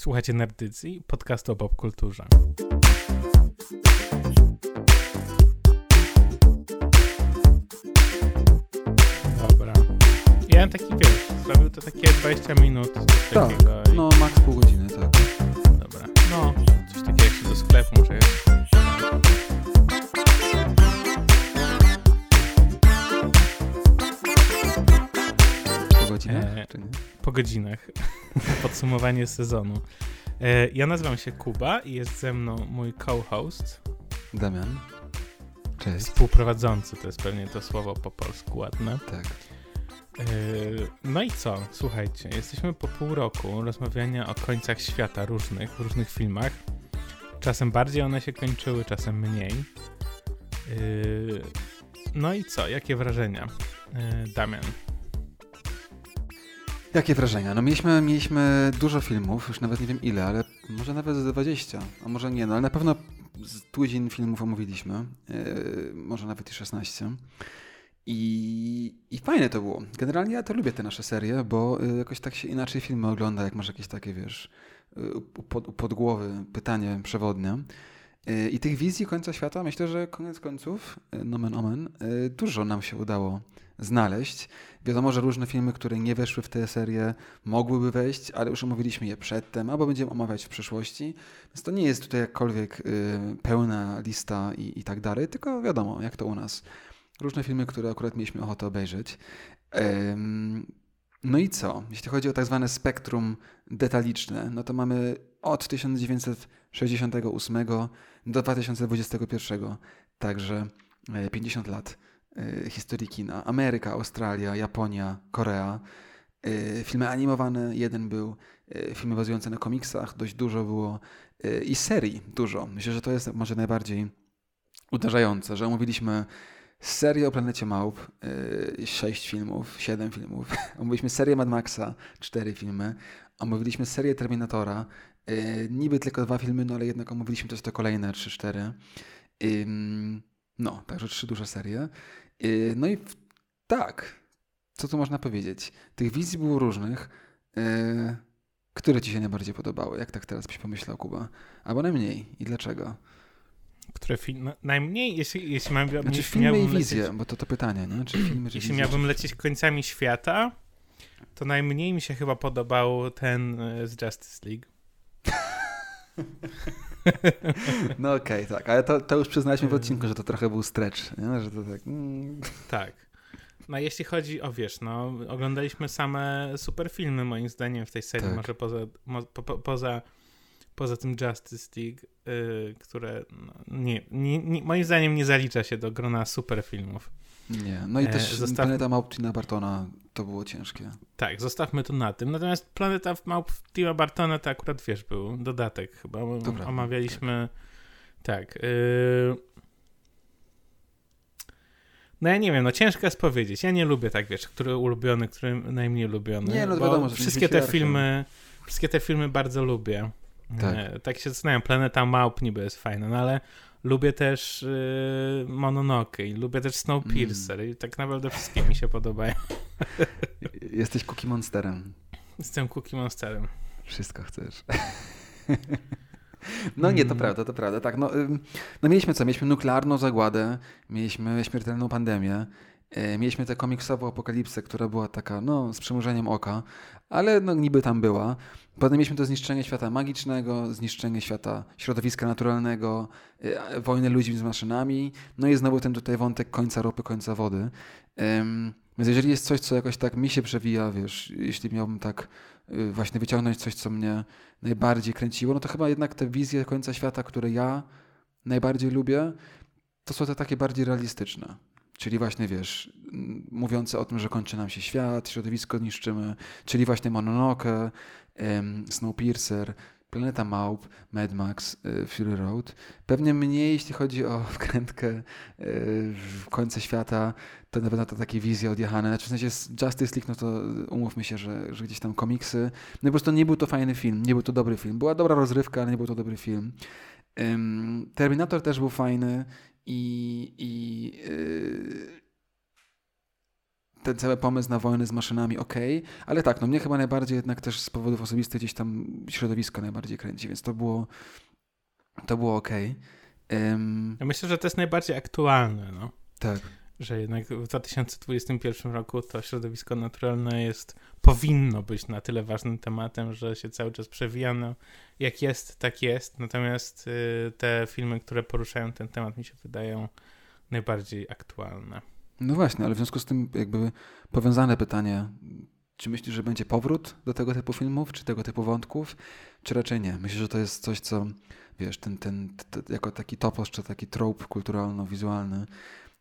Słuchacie Nerdycji, podcastu o popkulturze. Dobra. Ja mam taki, wiesz, zrobił to takie 20 minut. Tak, takiego i- No, max pół godziny, tak. Dobra. No, coś takiego jak się do sklepu muszę jechać. Czy nie? po godzinach. Podsumowanie sezonu. E, Ja nazywam się Kuba i jest ze mną mój co-host, Damian. Cześć. współprowadzący, to jest pewnie to słowo po polsku ładne. Tak. E, No i co? Słuchajcie, jesteśmy po pół roku rozmawiania o końcach świata różnych, w różnych filmach. Czasem bardziej one się kończyły, czasem mniej. E, No i co? Jakie wrażenia? Damian. Jakie wrażenia? No mieliśmy, mieliśmy dużo filmów, już nawet nie wiem ile, ale może nawet z 20, a może nie, no ale na pewno z tuzin filmów omówiliśmy, yy, może nawet i 16. I, I fajne to było. Generalnie ja to lubię te nasze serie, bo y, jakoś tak się inaczej filmy ogląda, jak masz jakieś takie, wiesz, y, u pod, u podgłowy pytanie przewodnie. Y, I tych wizji końca świata myślę, że koniec końców, y, nomen omen, y, dużo nam się udało znaleźć. Wiadomo, że różne filmy, które nie weszły w tę serię, mogłyby wejść, ale już omówiliśmy je przedtem, albo będziemy omawiać w przyszłości. Więc to nie jest tutaj jakkolwiek pełna lista i, i tak dalej, tylko wiadomo, jak to u nas. Różne filmy, które akurat mieliśmy ochotę obejrzeć. No i co? Jeśli chodzi o tak zwane spektrum detaliczne, no to mamy od 1968 do 2021, także e, 50 lat e, historii kina. Ameryka, Australia, Japonia, Korea. E, Filmy animowane, jeden był, e, filmy bazujące na komiksach, dość dużo było e, i serii dużo. Myślę, że to jest może najbardziej uderzające, że omówiliśmy serię o planecie Małp, e, sześć filmów, siedem filmów. Omówiliśmy serię Mad Maxa, cztery filmy. Omówiliśmy serię Terminatora, e, niby tylko dwa filmy, no ale jednak omówiliśmy też te kolejne trzy, cztery. Ym, No, także trzy duże serie. Yy, No i w- tak, co tu można powiedzieć? Tych wizji było różnych. Yy, Które ci się najbardziej podobały? Jak tak teraz byś pomyślał, Kuba? Albo najmniej i dlaczego? Które film... no, Najmniej, jeśli, jeśli, mam, Znaczy jeśli filmy i miałbym wizje, lecieć, bo to to pytanie, nie? Czy filmy, czy jeśli wizje, miałbym czy... lecieć końcami świata, to najmniej mi się chyba podobał ten z Justice League. No okej, tak, ale to, to już przyznaliśmy w odcinku, że to trochę był stretch, nie? Że to tak... Mm, Tak. No jeśli chodzi o, wiesz, no oglądaliśmy same super filmy moim zdaniem w tej serii, Tak. może poza, mo, po, po, poza, poza tym Justice League, y, które no, nie, nie, nie, moim zdaniem nie zalicza się do grona super filmów. Nie, no i E, też zostaw- Planeta Małp Tina Bartona to było ciężkie. Tak, zostawmy to na tym. Natomiast Planeta Małp Tima Bartona to akurat, wiesz, był dodatek chyba. prawda, Omawialiśmy... Tak. y, No ja nie wiem, no ciężko jest powiedzieć. Ja nie lubię tak, wiesz, który ulubiony, który najmniej ulubiony. Nie, no wiadomo, że wszystkie te filmy, wszystkie te filmy bardzo lubię. Tak. E, tak się zastanawiam, Planeta Małp niby jest fajna, no ale lubię też y, Mononoke lubię też Snowpiercer Mm. i tak naprawdę wszystkie mi się podobają. Jesteś Cookie Monsterem. Jestem Cookie Monsterem. Wszystko chcesz. No nie, to Mm. prawda, to prawda. Tak, no, no mieliśmy co? Mieliśmy nuklearną zagładę, mieliśmy śmiertelną pandemię, mieliśmy tę komiksową apokalipsę, która była taka, no, z przymrużeniem oka, ale no niby tam była. Potem mieliśmy to zniszczenie świata magicznego, zniszczenie świata środowiska naturalnego, e, wojnę ludzi z maszynami, no i znowu ten tutaj wątek końca ropy, końca wody. Więc jeżeli jest coś, co jakoś tak mi się przewija, wiesz, jeśli miałbym tak y, właśnie wyciągnąć coś, co mnie najbardziej kręciło, no to chyba jednak te wizje końca świata, które ja najbardziej lubię, to są te takie bardziej realistyczne. Czyli właśnie, wiesz, mówiące o tym, że kończy nam się świat, środowisko niszczymy, czyli właśnie Mononoke, Snowpiercer, Planeta Małp, Mad Max, y, Fury Road. Pewnie mniej, jeśli chodzi o wkrętkę y, w końce świata, to na pewno to takie wizje odjechane. Znaczy w sensie Justice League, no to umówmy się, że, że gdzieś tam komiksy. No po prostu nie był to fajny film, nie był to dobry film. Była dobra rozrywka, ale nie był to dobry film. Terminator też był fajny i, i yy, ten cały pomysł na wojnę z maszynami, ok, ale tak, no mnie chyba najbardziej jednak też z powodów osobistych gdzieś tam środowisko najbardziej kręci, więc to było, to było ok. Um, ja myślę, że to jest najbardziej aktualne, no. Tak. Że jednak w 2021 roku to środowisko naturalne jest, powinno być na tyle ważnym tematem, że się cały czas przewija. No, jak jest, tak jest. Natomiast y, te filmy, które poruszają ten temat, mi się wydają najbardziej aktualne. No właśnie, ale w związku z tym jakby powiązane pytanie, czy myślisz, że będzie powrót do tego typu filmów, czy tego typu wątków, czy raczej nie? Myślę, że to jest coś, co wiesz, ten, ten, ten jako taki topos, czy taki trope kulturalno-wizualny,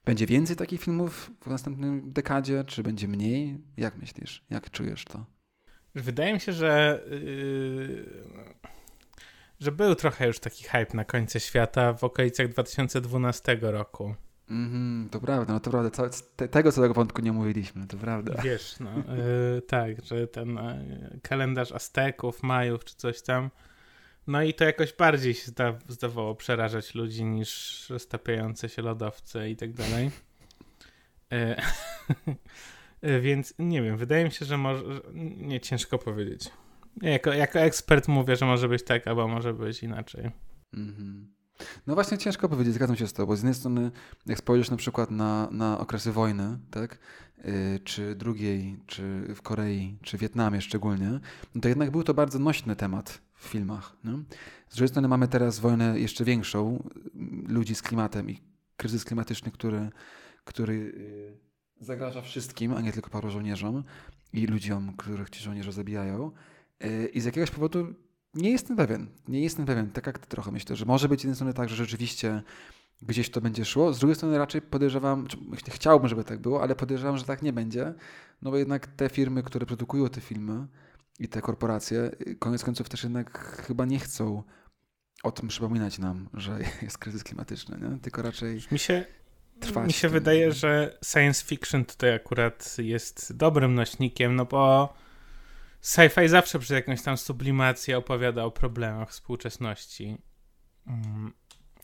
będzie więcej takich filmów w następnej dekadzie, czy będzie mniej? Jak myślisz? Jak czujesz to? Wydaje mi się, że yy, że był trochę już taki hype na końcu świata w okolicach 2012 roku. Mm, to prawda, no to prawda. Co, te, tego całego wątku nie mówiliśmy, to prawda. Wiesz, no yy, tak, że ten yy, kalendarz Azteków, Majów czy coś tam. No i to jakoś bardziej się zda, zdawało przerażać ludzi niż roztapiające się lodowce i tak dalej. Yy, więc nie wiem, wydaje mi się, że może. Nie ciężko powiedzieć. Jako, jako ekspert mówię, że może być tak, albo może być inaczej. -hmm. No właśnie ciężko powiedzieć, zgadzam się z tobą, z jednej strony jak spojrzysz na przykład na, na okresy wojny, tak, yy, czy drugiej, czy w Korei, czy Wietnamie szczególnie, no to jednak był to bardzo nośny temat w filmach. Nie? Z drugiej strony mamy teraz wojnę jeszcze większą, ludzi z klimatem i kryzys klimatyczny, który, który yy, zagraża wszystkim, a nie tylko paru żołnierzom i ludziom, których ci żołnierze zabijają. Yy, I z jakiegoś powodu nie jestem pewien. Nie jestem pewien. Tak jak ty trochę myślę, że może być z jednej strony tak, że rzeczywiście gdzieś to będzie szło. Z drugiej strony raczej podejrzewam, chciałbym, żeby tak było, ale podejrzewam, że tak nie będzie. No bo jednak te firmy, które produkują te filmy i te korporacje, koniec końców też jednak chyba nie chcą o tym przypominać nam, że jest kryzys klimatyczny, nie? tylko raczej mi się, trwać. Mi się wydaje, że science fiction tutaj akurat jest dobrym nośnikiem, no bo sci-fi zawsze przez jakąś tam sublimację opowiada o problemach współczesności. Mm,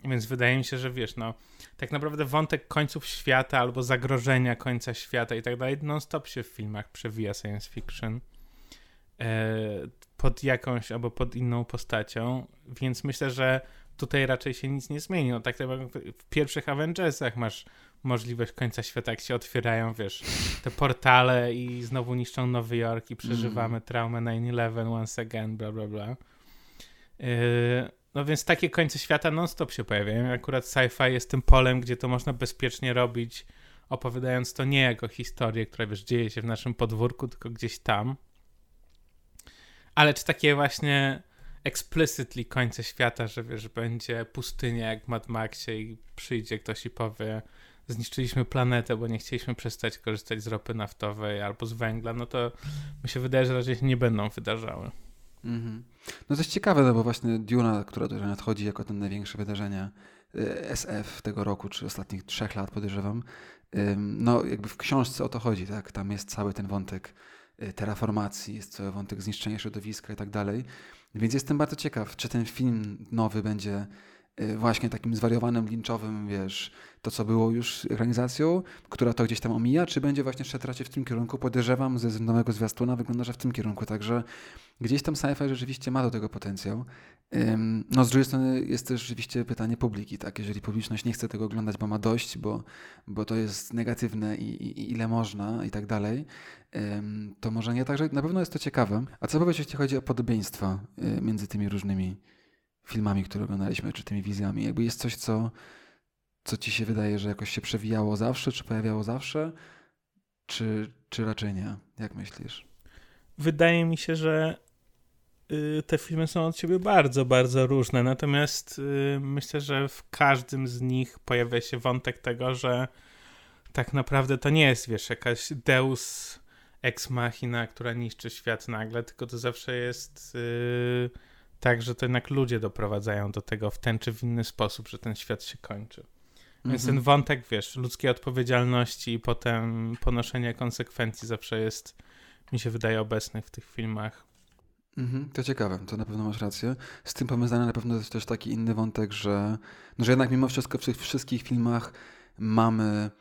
więc wydaje mi się, że wiesz, no, tak naprawdę wątek końców świata albo zagrożenia końca świata i tak dalej non-stop się w filmach przewija science fiction pod jakąś albo pod inną postacią, więc myślę, że tutaj raczej się nic nie zmieni. No, tak jak w pierwszych Avengersach masz możliwość końca świata, jak się otwierają, wiesz, te portale i znowu niszczą Nowy Jork i przeżywamy mm. traumę 9-11 once again, bla, bla, bla. Yy, no więc takie końce świata non-stop się pojawiają. Akurat sci-fi jest tym polem, gdzie to można bezpiecznie robić, opowiadając to nie jako historię, która, wiesz, dzieje się w naszym podwórku, tylko gdzieś tam. Ale czy takie właśnie explicitly końce świata, że wiesz, będzie pustynia jak w Mad Maxie i przyjdzie ktoś i powie zniszczyliśmy planetę, bo nie chcieliśmy przestać korzystać z ropy naftowej albo z węgla, no to mi się wydaje, że raczej się nie będą wydarzały. Mm-hmm. No to jest ciekawe, no bo właśnie Duna, która tutaj nadchodzi jako ten największe wydarzenie y, SF tego roku, czy ostatnich trzech lat podejrzewam, no jakby w książce o to chodzi, tak? Tam jest cały ten wątek terraformacji, jest cały wątek zniszczenia środowiska i tak dalej. Więc jestem bardzo ciekaw, czy ten film nowy będzie Y, właśnie takim zwariowanym, linczowym, wiesz, to co było już ekranizacją, która to gdzieś tam omija, czy będzie właśnie szedł raczej w tym kierunku, podejrzewam ze nowego zwiastuna, wygląda, że w tym kierunku, także gdzieś tam sci-fi rzeczywiście ma do tego potencjał. No z drugiej strony jest też rzeczywiście pytanie publiki, tak, jeżeli publiczność nie chce tego oglądać, bo ma dość, bo, bo to jest negatywne i, i, i ile można i tak dalej, to może nie, także na pewno jest to ciekawe. A co powiesz, jeśli chodzi o podobieństwa y, między tymi różnymi filmami, które oglądaliśmy, czy tymi wizjami? Jakby jest coś, co, co ci się wydaje, że jakoś się przewijało zawsze, czy pojawiało zawsze, czy, czy raczej nie? Jak myślisz? Wydaje mi się, że y, te filmy są od siebie bardzo, bardzo różne. Natomiast y, myślę, że w każdym z nich pojawia się wątek tego, że tak naprawdę to nie jest, wiesz, jakaś deus ex machina, która niszczy świat nagle, tylko to zawsze jest. Tak, że to jednak ludzie doprowadzają do tego w ten czy w inny sposób, że ten świat się kończy. Więc mhm. ten wątek, wiesz, ludzkiej odpowiedzialności i potem ponoszenie konsekwencji zawsze jest, mi się wydaje, obecny w tych filmach. Mhm, to ciekawe, to na pewno masz rację. Z tym powiązany na pewno jest też taki inny wątek, że, no, że jednak mimo wszystko w tych wszystkich filmach mamy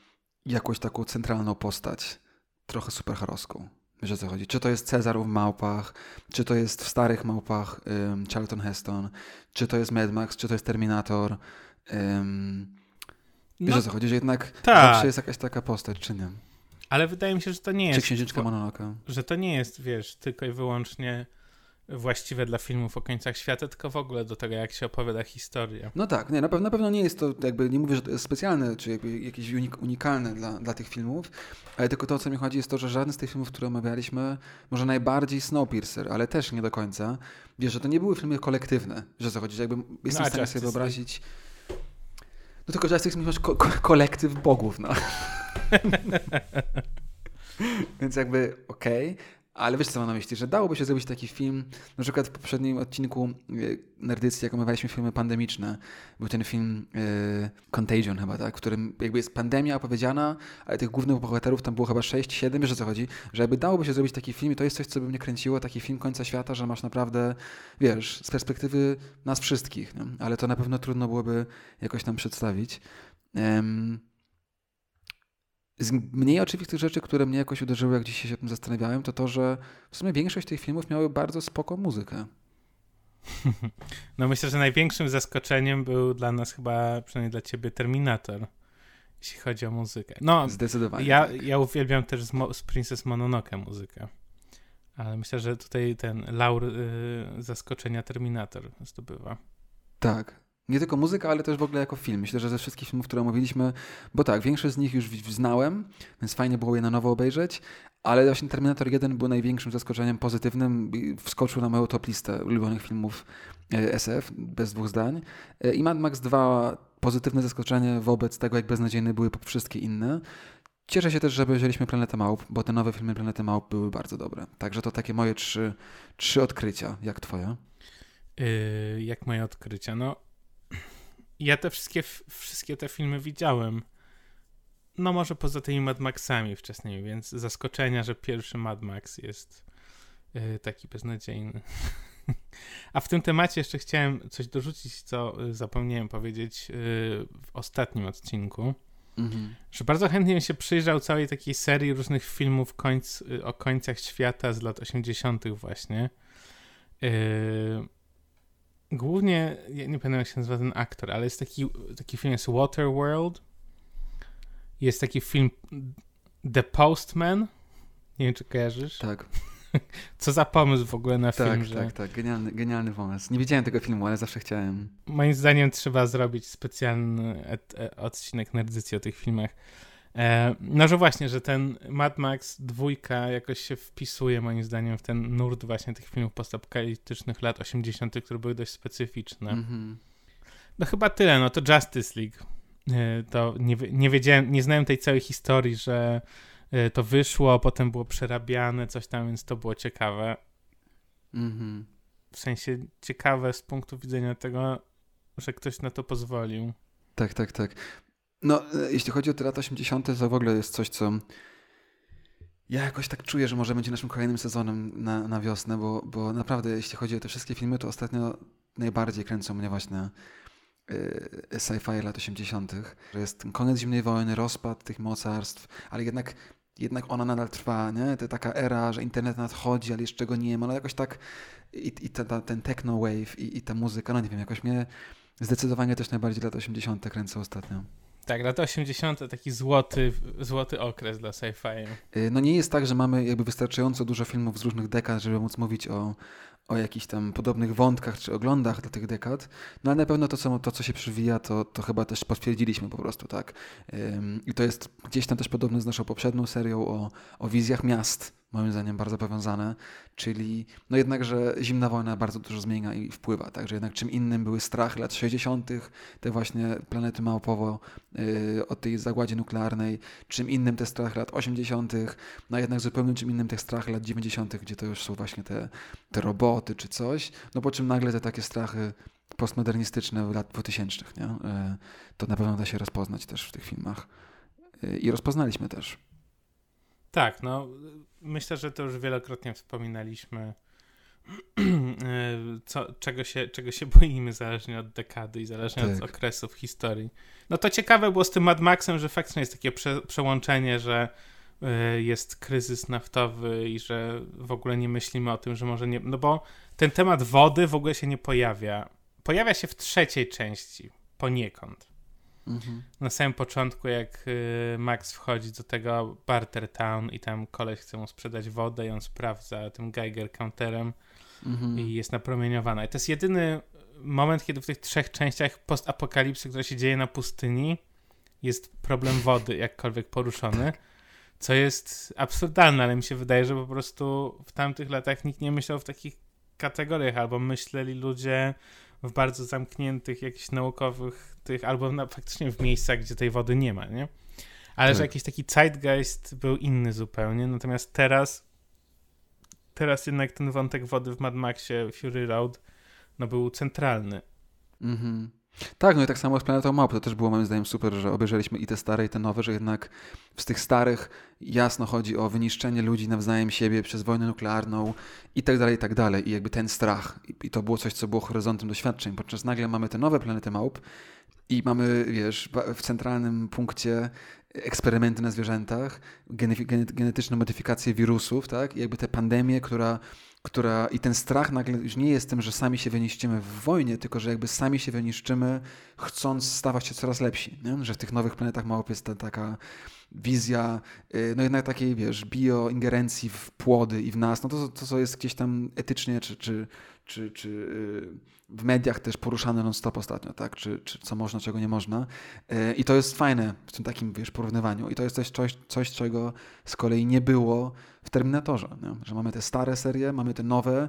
jakąś taką centralną postać trochę superheroską. Wiesz o co chodzi? Czy to jest Cezar w Małpach, czy to jest w Starych Małpach um, Charlton Heston, czy to jest Mad Max, czy to jest Terminator. Um, wiesz no, o co chodzi? Że jednak tak. zawsze jest jakaś taka postać, czy nie? Ale wydaje mi się, że to nie jest... Czy Księżniczka Mononoke. Że to nie jest, wiesz, tylko i wyłącznie właściwe dla filmów o końcach świata, tylko w ogóle do tego, jak się opowiada historia. No tak, nie, na, pewno, na pewno nie jest to, jakby nie mówię, że to jest specjalne, czy jakby jakieś unik, unikalne dla, dla tych filmów, ale tylko to, o co mi chodzi, jest to, że żaden z tych filmów, które omawialiśmy, może najbardziej Snowpiercer, ale też nie do końca, wiesz, że to nie były filmy kolektywne, że co chodzi, że jakby jestem no, w stanie sobie wyobrazić... No tylko Justice League masz ko ko kolektyw bogów, no. Więc jakby okej, okay. Ale wiesz co mam na myśli, że dałoby się zrobić taki film, na przykład w poprzednim odcinku e, Nerdycji, jak omawialiśmy filmy pandemiczne, był ten film y, Contagion chyba, tak, w którym jakby jest pandemia opowiedziana, ale tych głównych bohaterów tam było chyba 6, 7, wiesz o co chodzi, że jakby dałoby się zrobić taki film i to jest coś, co by mnie kręciło, taki film końca świata, że masz naprawdę, wiesz, z perspektywy nas wszystkich, nie? ale to na pewno trudno byłoby jakoś tam przedstawić. Um, z mniej oczywistych rzeczy, które mnie jakoś uderzyły, jak dzisiaj się o tym zastanawiałem, to to, że w sumie większość tych filmów miały bardzo spoko muzykę. No myślę, że największym zaskoczeniem był dla nas chyba, przynajmniej dla ciebie, Terminator, jeśli chodzi o muzykę. No, Zdecydowanie. Ja, tak. ja uwielbiam też z, Mo z Princess Mononoke muzykę. Ale myślę, że tutaj ten laur y, zaskoczenia Terminator zdobywa. Tak, nie tylko muzyka, ale też w ogóle jako film. Myślę, że ze wszystkich filmów, które omówiliśmy, bo tak, większość z nich już znałem, więc fajnie było je na nowo obejrzeć, ale właśnie Terminator 1 był największym zaskoczeniem pozytywnym. Wskoczył na moją top listę ulubionych filmów e, SF, bez dwóch zdań. E, I Mad Max 2 pozytywne zaskoczenie wobec tego, jak beznadziejne były wszystkie inne. Cieszę się też, że obejrzeliśmy Planetę Małp, bo te nowe filmy Planety Małp były bardzo dobre. Także to takie moje trzy, trzy odkrycia. Jak twoje? Yy, jak moje odkrycia? No, ja te wszystkie, wszystkie te filmy widziałem. No może poza tymi Mad Maxami wczesnymi, więc zaskoczenia, że pierwszy Mad Max jest yy, taki beznadziejny. A w tym temacie jeszcze chciałem coś dorzucić, co y, zapomniałem powiedzieć yy, w ostatnim odcinku. Mhm. Że bardzo chętnie się przyjrzał całej takiej serii różnych filmów końc, o końcach świata z lat 80. właśnie. Yy, Głównie, ja nie pamiętam jak się nazywa ten aktor, ale jest taki, taki film, jest Waterworld. Jest taki film The Postman. Nie wiem, czy kojarzysz? Tak. Co za pomysł w ogóle na tak, film, tak, że... Tak, tak, genialny, genialny pomysł. Nie widziałem tego filmu, ale zawsze chciałem. Moim zdaniem trzeba zrobić specjalny odcinek nerdycji o tych filmach. E, no, że właśnie, że ten Mad Max dwójka jakoś się wpisuje moim zdaniem w ten nurt właśnie tych filmów postapokaliptycznych lat 80., które były dość specyficzne. Mm -hmm. No chyba tyle, no to Justice League. E, to nie, nie wiedziałem, nie znałem tej całej historii, że e, to wyszło, potem było przerabiane, coś tam, więc to było ciekawe. Mm -hmm. W sensie ciekawe z punktu widzenia tego, że ktoś na to pozwolił. Tak, tak, tak. No, e, jeśli chodzi o te lata 80., to w ogóle jest coś, co ja jakoś tak czuję, że może będzie naszym kolejnym sezonem na, na wiosnę, bo, bo naprawdę, jeśli chodzi o te wszystkie filmy, to ostatnio najbardziej kręcą mnie właśnie yy, sci-fi lat 80. To jest ten koniec zimnej wojny, rozpad tych mocarstw, ale jednak, jednak ona nadal trwa, nie? To taka era, że internet nadchodzi, ale jeszcze go nie ma, no jakoś tak i, i ta, ta, ten techno wave i, i ta muzyka, no nie wiem, jakoś mnie zdecydowanie też najbardziej lat 80. kręcą ostatnio. Tak, lata 80. taki złoty, złoty okres dla sci-fi. Y, no nie jest tak, że mamy jakby wystarczająco dużo filmów z różnych dekad, żeby móc mówić o, o jakichś tam podobnych wątkach czy oglądach dla tych dekad, no ale na pewno to, co, to, co się przywija, to, to chyba też potwierdziliśmy po prostu, tak. I to jest gdzieś tam też podobne z naszą poprzednią serią o, o wizjach miast, moim zdaniem bardzo powiązane, czyli no jednak, że zimna wojna bardzo dużo zmienia i wpływa, także jednak czym innym były strachy lat 60., te właśnie planety małpowo yy, od tej zagładzie nuklearnej, czym innym te strachy lat 80., no jednak zupełnie czym innym te strachy lat 90., gdzie to już są właśnie te, te roboty czy coś, no po czym nagle te takie strachy postmodernistyczne lat 2000, nie? Yy, to na pewno da się rozpoznać też w tych filmach. Yy, I rozpoznaliśmy też. Tak, no myślę, że to już wielokrotnie wspominaliśmy, co, czego, się, czego się boimy zależnie od dekady i zależnie tak. od okresów historii. No to ciekawe było z tym Mad Maxem, że faktycznie jest takie prze, przełączenie, że y, jest kryzys naftowy i że w ogóle nie myślimy o tym, że może nie. No bo ten temat wody w ogóle się nie pojawia. Pojawia się w trzeciej części, poniekąd. Mhm. Na samym początku, jak y, Max wchodzi do tego Barter Town i tam koleś chce mu sprzedać wodę i on sprawdza tym Geiger counterem mhm. i jest napromieniowana. I to jest jedyny moment, kiedy w tych trzech częściach postapokalipsy, która się dzieje na pustyni, jest problem wody jakkolwiek poruszony. Co jest absurdalne, ale mi się wydaje, że po prostu w tamtych latach nikt nie myślał w takich kategoriach, albo myśleli ludzie w bardzo zamkniętych, jakichś naukowych tych, albo na, faktycznie w miejscach, gdzie tej wody nie ma, nie? Ale tak. że jakiś taki zeitgeist był inny zupełnie, natomiast teraz teraz jednak ten wątek wody w Mad Maxie Fury Road no był centralny. Mhm. Tak, no i tak samo z Planetą Małp. To też było moim zdaniem super, że obejrzeliśmy i te stare, i te nowe, że jednak z tych starych jasno chodzi o wyniszczenie ludzi nawzajem siebie przez wojnę nuklearną i tak dalej, i tak dalej. I jakby ten strach. I, to było coś, co było horyzontem doświadczeń. Podczas nagle mamy te nowe Planety Małp i mamy, wiesz, w centralnym punkcie eksperymenty na zwierzętach, genetyczne modyfikacje wirusów, tak? I jakby tę pandemię, która która i ten strach nagle już nie jest tym, że sami się wyniszczymy w wojnie, tylko że jakby sami się wyniszczymy, chcąc stawać się coraz lepsi. Nie? Że w tych nowych planetach małop jest ta taka wizja, y, no jednak takiej, wiesz, bioingerencji w płody i w nas, no to, to co jest gdzieś tam etycznie, czy, czy, czy, czy y, w mediach też poruszane non-stop ostatnio, tak? Czy, czy co można, czego nie można. Y, I to jest fajne w tym takim, wiesz, porównywaniu. I to jest też coś, coś czego z kolei nie było w Terminatorze, nie? że mamy te stare serie, mamy te nowe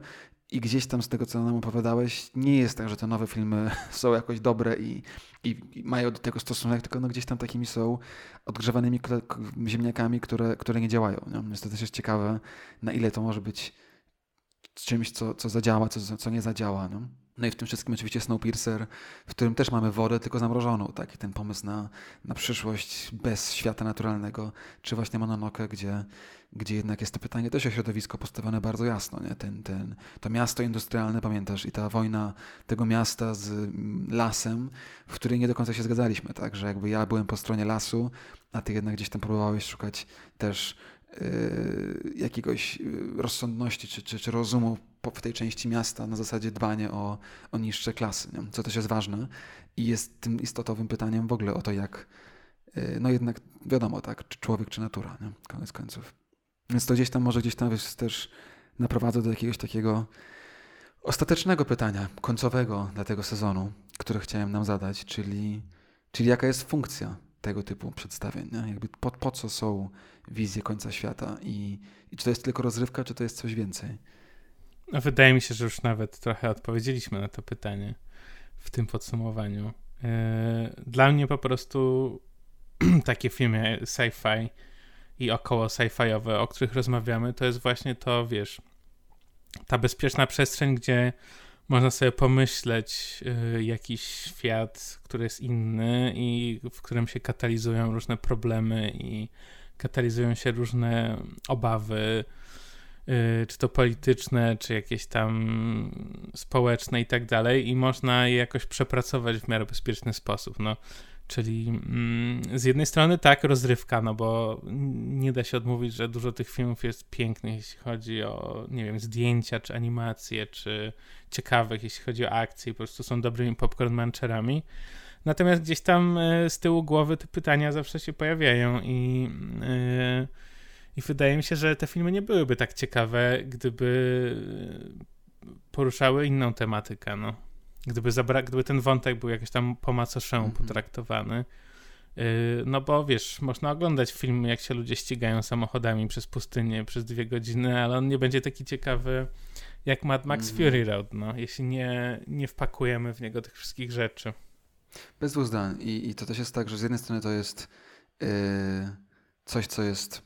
i gdzieś tam z tego, co nam opowiadałeś, nie jest tak, że te nowe filmy są jakoś dobre i, i, i mają do tego stosunek, tylko no gdzieś tam takimi są odgrzewanymi ziemniakami, które, które nie działają. Nie? Więc to też jest ciekawe, na ile to może być czymś, co, co zadziała, co, co nie zadziała. No? No i w tym wszystkim oczywiście Snowpiercer, w którym też mamy wodę, tylko zamrożoną, tak? I ten pomysł na, na przyszłość bez świata naturalnego, czy właśnie Mononoke, gdzie, gdzie jednak jest to pytanie też o środowisko postawione bardzo jasno, nie? Ten, ten, to miasto industrialne, pamiętasz, i ta wojna tego miasta z mm, lasem, w której nie do końca się zgadzaliśmy, tak? Że jakby ja byłem po stronie lasu, a ty jednak gdzieś tam próbowałeś szukać też yy, jakiegoś y, rozsądności czy, czy, czy rozumu w tej części miasta na zasadzie dbanie o, o niższe klasy, nie? co też jest ważne i jest tym istotowym pytaniem w ogóle o to, jak, y, no jednak wiadomo, tak, czy człowiek, czy natura, nie? koniec końców. Więc to gdzieś tam może gdzieś tam też naprowadza do jakiegoś takiego ostatecznego pytania, końcowego dla tego sezonu, które chciałem nam zadać, czyli, czyli jaka jest funkcja tego typu przedstawień, nie? jakby po, po co są wizje końca świata i, i czy to jest tylko rozrywka, czy to jest coś więcej. No, wydaje mi się, że już nawet trochę odpowiedzieliśmy na to pytanie w tym podsumowaniu. E, dla mnie po prostu takie filmy sci-fi i około sci-fiowe, o których rozmawiamy, to jest właśnie to, wiesz, ta bezpieczna przestrzeń, gdzie można sobie pomyśleć y, jakiś świat, który jest inny i w którym się katalizują różne problemy i katalizują się różne obawy, czy to polityczne, czy jakieś tam społeczne i tak dalej, i można je jakoś przepracować w miarę bezpieczny sposób. No. Czyli mm, z jednej strony tak, rozrywka, no bo nie da się odmówić, że dużo tych filmów jest pięknych, jeśli chodzi o, nie wiem, zdjęcia, czy animacje, czy ciekawych, jeśli chodzi o akcje, po prostu są dobrymi popcorn mancherami. Natomiast gdzieś tam y, z tyłu głowy te pytania zawsze się pojawiają i yy, i wydaje mi się, że te filmy nie byłyby tak ciekawe, gdyby poruszały inną tematykę, no. Gdyby, zabra- gdyby ten wątek był jakoś tam po macoszemu mm-hmm. potraktowany. Yy, no bo wiesz, można oglądać film, jak się ludzie ścigają samochodami przez pustynię przez dwie godziny, ale on nie będzie taki ciekawy jak Mad Max mm. Fury Road, no, jeśli nie, nie wpakujemy w niego tych wszystkich rzeczy. Bez dwóch zdań. I, I to też jest tak, że z jednej strony to jest yy, coś, co jest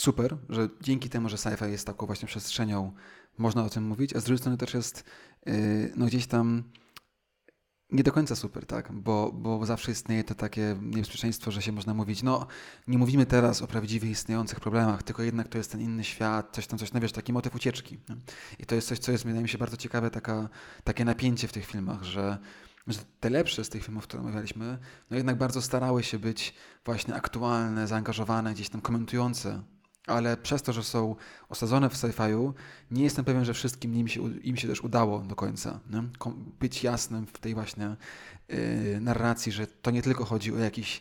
super, że dzięki temu, że sci-fi jest taką właśnie przestrzenią, można o tym mówić, a z drugiej strony też jest yy, no gdzieś tam nie do końca super, tak? Bo, bo zawsze istnieje to takie niebezpieczeństwo, że się można mówić, no nie mówimy teraz o prawdziwie istniejących problemach, tylko jednak to jest ten inny świat, coś tam, coś, no wiesz, taki motyw ucieczki. Nie? I to jest coś, co jest, wydaje mi się, bardzo ciekawe, taka, takie napięcie w tych filmach, że że te lepsze z tych filmów, które omawialiśmy, no jednak bardzo starały się być właśnie aktualne, zaangażowane, gdzieś tam komentujące ale przez to, że są osadzone w sci-fiu, nie jestem pewien, że wszystkim im się, im się też udało do końca. Nie? Być jasnym w tej właśnie yy, narracji, że to nie tylko chodzi o jakiś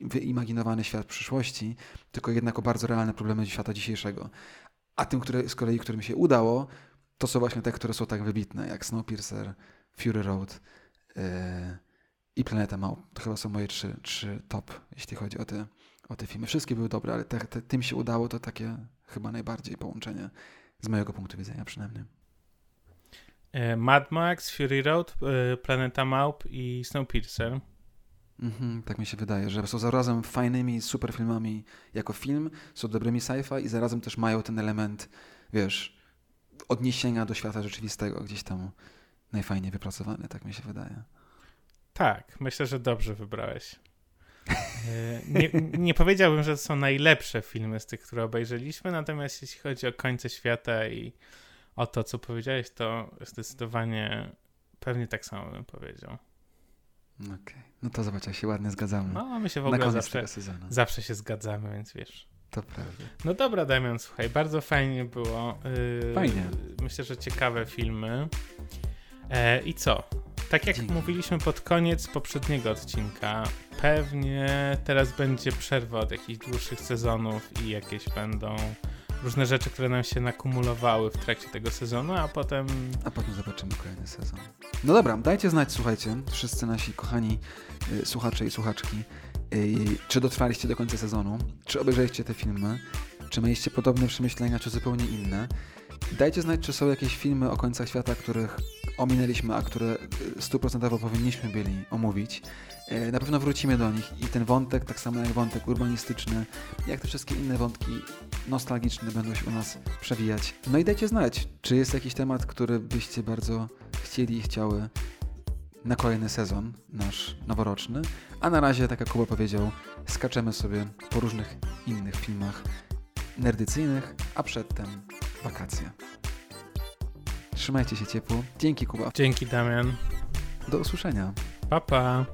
wyimaginowany świat przyszłości, tylko jednak o bardzo realne problemy świata dzisiejszego. A tym, które, z kolei, którym się udało, to są właśnie te, które są tak wybitne, jak Snowpiercer, Fury Road yy, i Planeta Małp. To chyba są moje trzy, trzy top, jeśli chodzi o te o te filmy. Wszystkie były dobre, ale te, te, tym się udało to takie chyba najbardziej połączenie, z mojego punktu widzenia przynajmniej. E, Mad Max, Fury Road, e, Planeta Maup i Snowpiercer. Mhm, tak mi się wydaje, że są zarazem fajnymi super filmami jako film, są dobrymi sci-fi i zarazem też mają ten element, wiesz, odniesienia do świata rzeczywistego gdzieś tam najfajniej wypracowany, tak mi się wydaje. Tak, myślę, że dobrze wybrałeś. E, nie, nie powiedziałbym, że to są najlepsze filmy z tych, które obejrzeliśmy, natomiast jeśli chodzi o końce świata i o to, co powiedziałeś, to zdecydowanie pewnie tak samo bym powiedział. Okej, okay. no to zobacz, jak się ładnie zgadzamy. No, my się w ogóle zawsze, zawsze się zgadzamy, więc wiesz. To prawda. No dobra, Damian, słuchaj, bardzo fajnie było. Yy, fajnie. Myślę, że ciekawe filmy. E, I co? Tak jak Dzięki. mówiliśmy pod koniec poprzedniego odcinka, pewnie teraz będzie przerwa od jakichś dłuższych sezonów i jakieś będą różne rzeczy, które nam się nakumulowały w trakcie tego sezonu, a potem... A potem zobaczymy kolejny sezon. No dobra, dajcie znać, słuchajcie, wszyscy nasi kochani y, słuchacze i słuchaczki, y, czy dotrwaliście do końca sezonu, czy obejrzeliście te filmy, czy mieliście podobne przemyślenia, czy zupełnie inne. Dajcie znać, czy są jakieś filmy o końcach świata, których ominęliśmy, a które y, stuprocentowo powinniśmy byli omówić. E, na pewno wrócimy do nich i ten wątek, tak samo jak wątek urbanistyczny, jak te wszystkie inne wątki nostalgiczne będą się u nas przewijać. No i dajcie znać, czy jest jakiś temat, który byście bardzo chcieli i chciały na kolejny sezon, nasz noworoczny. A na razie, tak jak Kuba powiedział, skaczemy sobie po różnych innych filmach nerdycyjnych, a przedtem wakacje. Trzymajcie się ciepło. Dzięki Kuba. Dzięki Damian. Do usłyszenia. Pa pa.